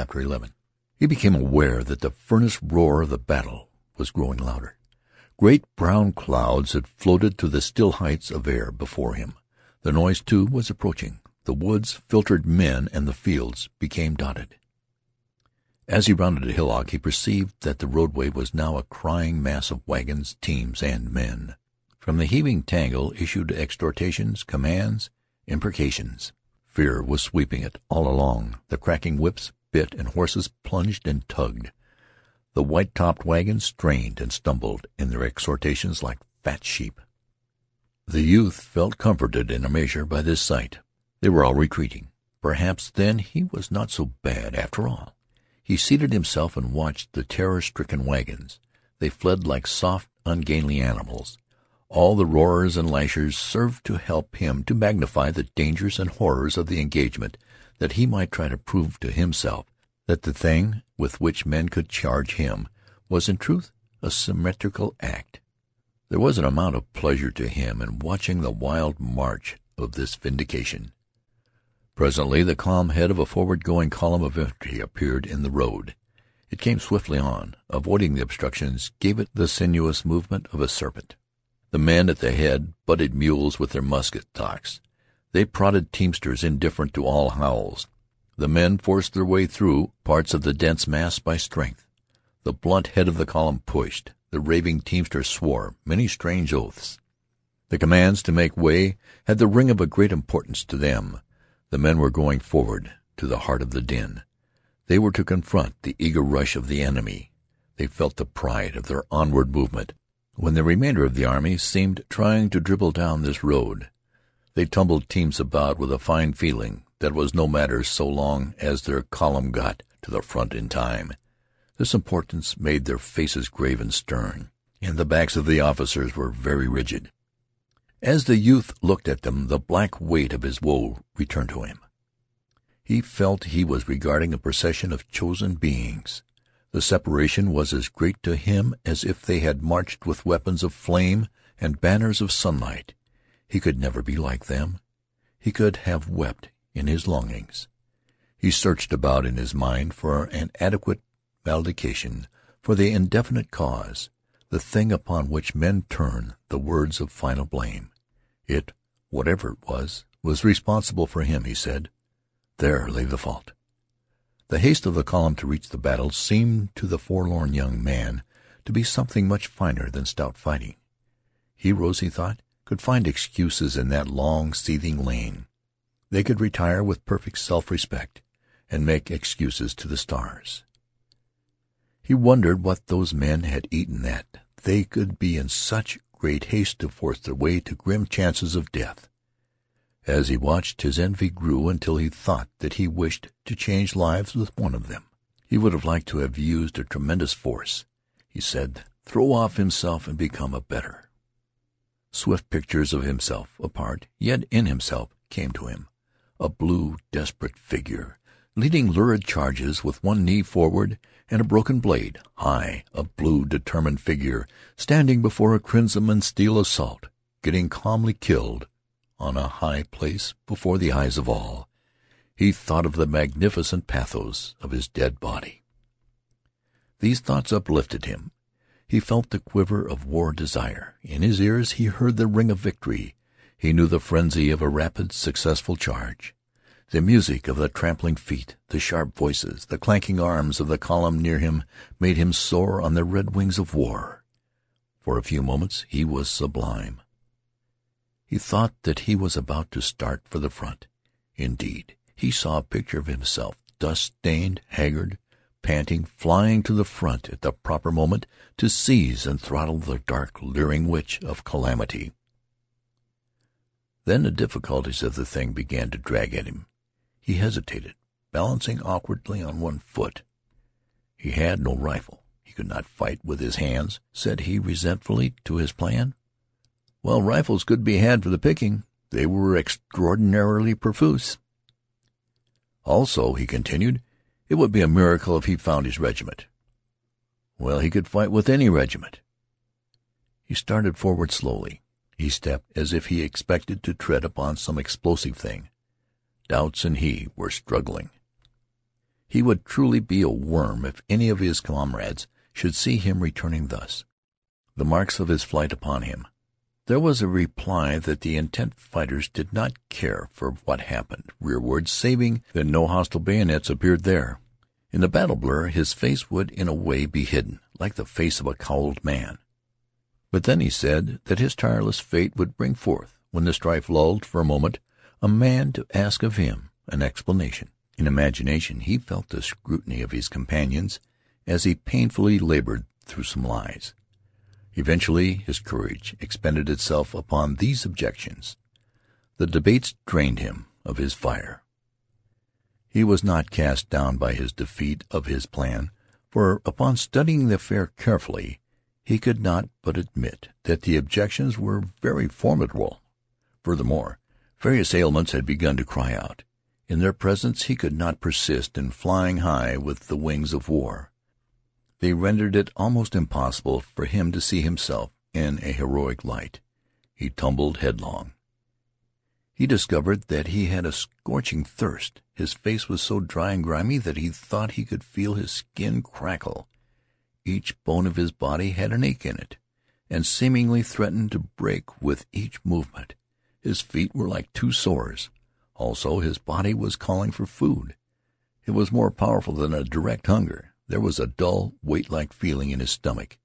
CHAPTER XI He became aware that the furnace roar of the battle was growing louder. Great brown clouds had floated to the still heights of air before him. The noise, too, was approaching. The woods filtered men and the fields became dotted. As he rounded a hillock he perceived that the roadway was now a crying mass of wagons, teams, and men. From the heaving tangle issued exhortations, commands, imprecations. Fear was sweeping it all along. The cracking whips bit and horses plunged and tugged. The white-topped wagons strained and stumbled in their exhortations like fat sheep. The youth felt comforted in a measure by this sight. They were all retreating. Perhaps, then, he was not so bad, after all. He seated himself and watched the terror-stricken wagons. They fled like soft, ungainly animals. All the roarers and lashers served to help him to magnify the dangers and horrors of the engagement, that he might try to prove to himself that the thing with which men could charge him was in truth a symmetrical act. There was an amount of pleasure to him in watching the wild march of this vindication. Presently the calm head of a forward-going column of infantry appeared in the road. It came swiftly on, avoiding the obstructions, gave it the sinuous movement of a serpent. The men at the head butted mules with their musket stocks. They prodded teamsters indifferent to all howls. The men forced their way through parts of the dense mass by strength. The blunt head of the column pushed. The raving teamsters swore many strange oaths. The commands to make way had the ring of a great importance to them. The men were going forward to the heart of the din. They were to confront the eager rush of the enemy. They felt the pride of their onward movement. When the remainder of the army seemed trying to dribble down this road, they tumbled teams about with a fine feeling that was no matter so long as their column got to the front in time. This importance made their faces grave and stern, and the backs of the officers were very rigid. As the youth looked at them the black weight of his woe returned to him. He felt he was regarding a procession of chosen beings. The separation was as great to him as if they had marched with weapons of flame and banners of sunlight. He could never be like them. He could have wept in his longings. He searched about in his mind for an adequate valediction for the indefinite cause, the thing upon which men turn the words of final blame. It, whatever it was, was responsible for him, he said. There lay the fault. The haste of the column to reach the battle seemed to the forlorn young man to be something much finer than stout fighting. Heroes, he thought, could find excuses in that long, seething lane. They could retire with perfect self-respect and make excuses to the stars. He wondered what those men had eaten that they could be in such great haste to force their way to grim chances of death. As he watched, his envy grew until he thought that he wished to change lives with one of them. He would have liked to have used a tremendous force, he said, throw off himself and become a better. Swift pictures of himself, apart, yet in himself, came to him. A blue, desperate figure, leading lurid charges with one knee forward and a broken blade, high, a blue, determined figure standing before a crimson and steel assault, getting calmly killed on a high place before the eyes of all. He thought of the magnificent pathos of his dead body. These thoughts uplifted him. He felt the quiver of war desire. In his ears he heard the ring of victory. He knew the frenzy of a rapid, successful charge. The music of the trampling feet, the sharp voices, the clanking arms of the column near him made him soar on the red wings of war. For a few moments he was sublime. He thought that he was about to start for the front. Indeed, he saw a picture of himself, dust-stained, haggard, panting, flying to the front at the proper moment to seize and throttle the dark, leering witch of calamity. Then the difficulties of the thing began to drag at him. He hesitated, balancing awkwardly on one foot. He had no rifle. He could not fight with his hands. Said he resentfully to his plan, "Well, rifles could be had for the picking. They were extraordinarily profuse." Also, he continued, it would be a miracle if he found his regiment. Well, he could fight with any regiment. He started forward slowly. He stepped as if he expected to tread upon some explosive thing. Doubts and he were struggling. He would truly be a worm if any of his comrades should see him returning thus. The marks of his flight upon him. There was a reply that the intent fighters did not care for what happened rearward, saving that no hostile bayonets appeared there. In the battle blur his face would in a way be hidden, like the face of a cowled man. But then he said that his tireless fate would bring forth, when the strife lulled for a moment, a man to ask of him an explanation. In imagination he felt the scrutiny of his companions as he painfully labored through some lies. Eventually his courage expended itself upon these objections. The debates drained him of his fire. He was not cast down by his defeat of his plan, for upon studying the affair carefully he could not but admit that the objections were very formidable. Furthermore, various ailments had begun to cry out. In their presence he could not persist in flying high with the wings of war. They rendered it almost impossible for him to see himself in a heroic light. He tumbled headlong. He discovered that he had a scorching thirst. His face was so dry and grimy that he thought he could feel his skin crackle. Each bone of his body had an ache in it, and seemingly threatened to break with each movement. His feet were like two sores. Also, his body was calling for food. It was more powerful than a direct hunger. There was a dull, weight-like feeling in his stomach,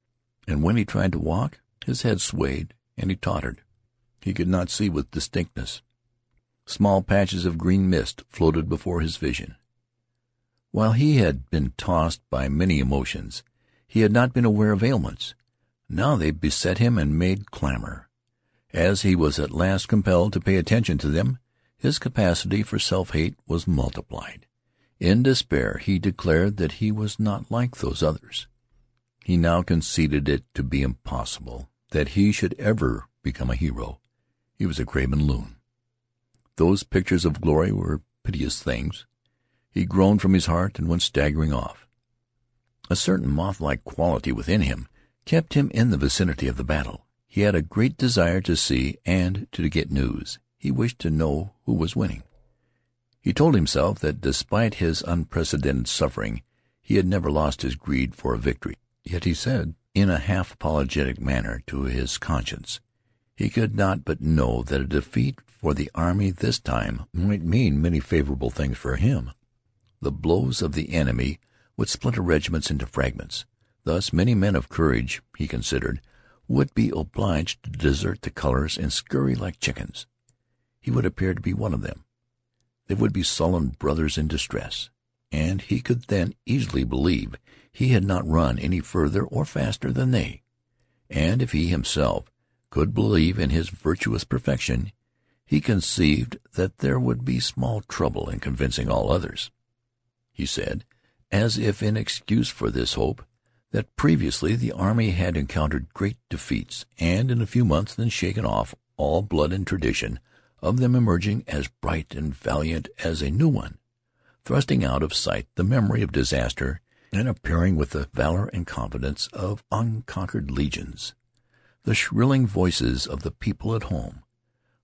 and when he tried to walk, his head swayed and he tottered. He could not see with distinctness. Small patches of green mist floated before his vision. While he had been tossed by many emotions, he had not been aware of ailments. Now they beset him and made clamor. As he was at last compelled to pay attention to them, his capacity for self-hate was multiplied. In despair he declared that he was not like those others. He now conceded it to be impossible that he should ever become a hero. He was a craven loon. Those pictures of glory were piteous things. He groaned from his heart and went staggering off. A certain moth-like quality within him kept him in the vicinity of the battle. He had a great desire to see and to get news. He wished to know who was winning. He told himself that despite his unprecedented suffering he had never lost his greed for a victory. Yet he said, in a half apologetic manner to his conscience, he could not but know that a defeat for the army this time might mean many favorable things for him. The blows of the enemy would splinter regiments into fragments. Thus many men of courage, he considered, would be obliged to desert the colors and scurry like chickens he would appear to be one of them. They would be sullen brothers in distress, and he could then easily believe he had not run any further or faster than they. And if he himself could believe in his virtuous perfection, he conceived that there would be small trouble in convincing all others. He said, as if in excuse for this hope, that previously the army had encountered great defeats, and in a few months then shaken off all blood and tradition of them emerging as bright and valiant as a new one, thrusting out of sight the memory of disaster and appearing with the valor and confidence of unconquered legions. The shrilling voices of the people at home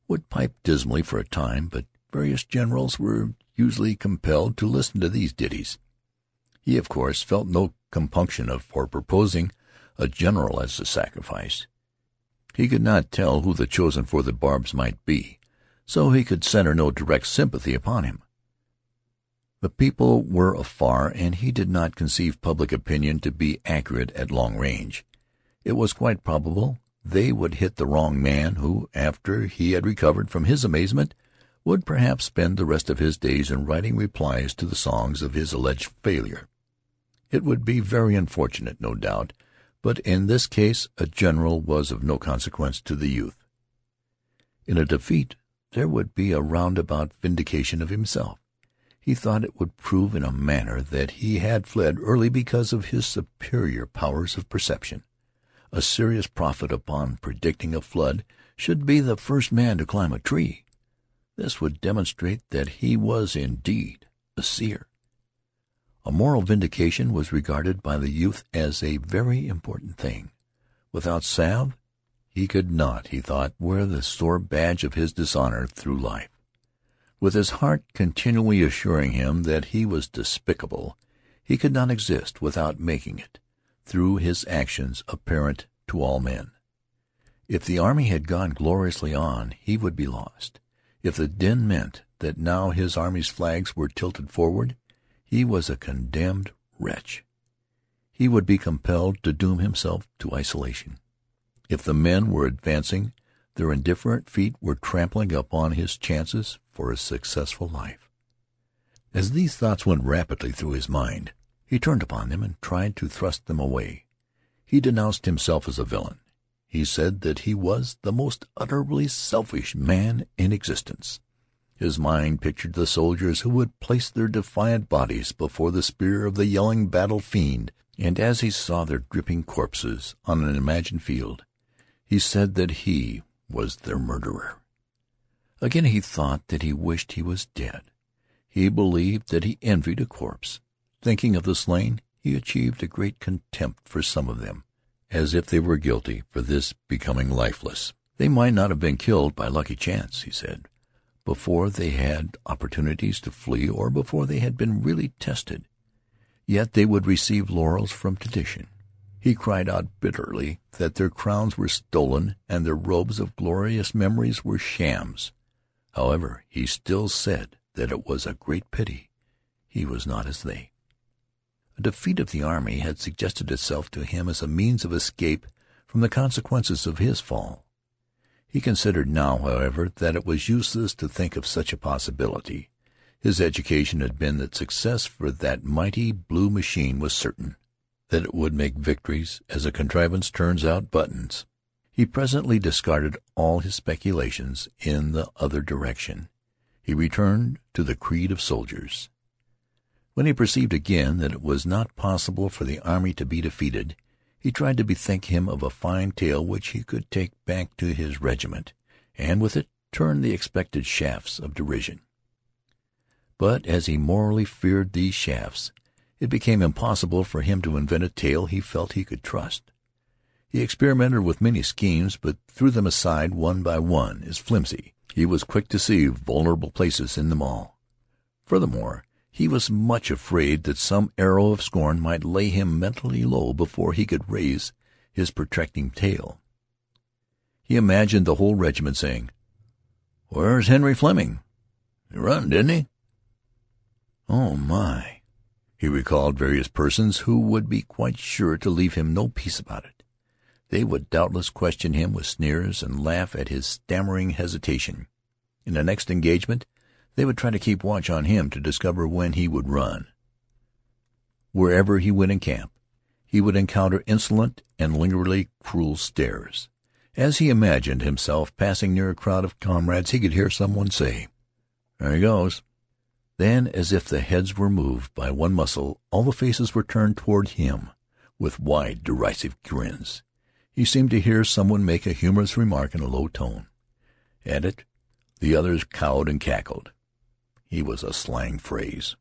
would pipe dismally for a time, but various generals were usually compelled to listen to these ditties. He, of course, felt no compunction for proposing a general as a sacrifice. He could not tell who the chosen for the barbs might be, so he could center no direct sympathy upon him. The people were afar, and he did not conceive public opinion to be accurate at long range. It was quite probable they would hit the wrong man, who, after he had recovered from his amazement, would perhaps spend the rest of his days in writing replies to the songs of his alleged failure. It would be very unfortunate, no doubt, but in this case a general was of no consequence to the youth. In a defeat there would be a roundabout vindication of himself. He thought it would prove in a manner that he had fled early because of his superior powers of perception. A serious prophet upon predicting a flood should be the first man to climb a tree. This would demonstrate that he was indeed a seer. A moral vindication was regarded by the youth as a very important thing. Without salve he could not, he thought, wear the sore badge of his dishonor through life. With his heart continually assuring him that he was despicable, he could not exist without making it, through his actions, apparent to all men. If the army had gone gloriously on, he would be lost. If the din meant that now his army's flags were tilted forward, he was a condemned wretch. He would be compelled to doom himself to isolation. If the men were advancing, their indifferent feet were trampling upon his chances for a successful life. As these thoughts went rapidly through his mind, he turned upon them and tried to thrust them away. He denounced himself as a villain. He said that he was the most utterly selfish man in existence. His mind pictured the soldiers who would place their defiant bodies before the spear of the yelling battle fiend, and as he saw their dripping corpses on an imagined field, he said that he was their murderer. Again he thought that he wished he was dead. He believed that he envied a corpse. Thinking of the slain, he achieved a great contempt for some of them, as if they were guilty for this becoming lifeless. They might not have been killed by lucky chance, he said, before they had opportunities to flee or before they had been really tested. Yet they would receive laurels from tradition. He cried out bitterly that their crowns were stolen and their robes of glorious memories were shams. However, he still said that it was a great pity he was not as they. A defeat of the army had suggested itself to him as a means of escape from the consequences of his fall. He considered now, however, that it was useless to think of such a possibility. His education had been that success for that mighty blue machine was certain that it would make victories as a contrivance turns out buttons. He presently discarded all his speculations in the other direction. He returned to the creed of soldiers. When he perceived again that it was not possible for the army to be defeated, he tried to bethink him of a fine tale which he could take back to his regiment, and with it turn the expected shafts of derision. But as he morally feared these shafts, it became impossible for him to invent a tale he felt he could trust. He experimented with many schemes, but threw them aside one by one as flimsy. He was quick to see vulnerable places in them all. Furthermore, he was much afraid that some arrow of scorn might lay him mentally low before he could raise his protecting tale. He imagined the whole regiment saying, "Where's Henry Fleming? He run, didn't he?" "Oh, my!" He recalled various persons who would be quite sure to leave him no peace about it. They would doubtless question him with sneers and laugh at his stammering hesitation. In the next engagement they would try to keep watch on him to discover when he would run. Wherever he went in camp, he would encounter insolent and lingeringly cruel stares. As he imagined himself passing near a crowd of comrades he could hear some one say, "There he goes." Then, as if the heads were moved by one muscle, all the faces were turned toward him with wide, derisive grins. He seemed to hear some one make a humorous remark in a low tone. At it the others cowed and cackled. He was a slang phrase.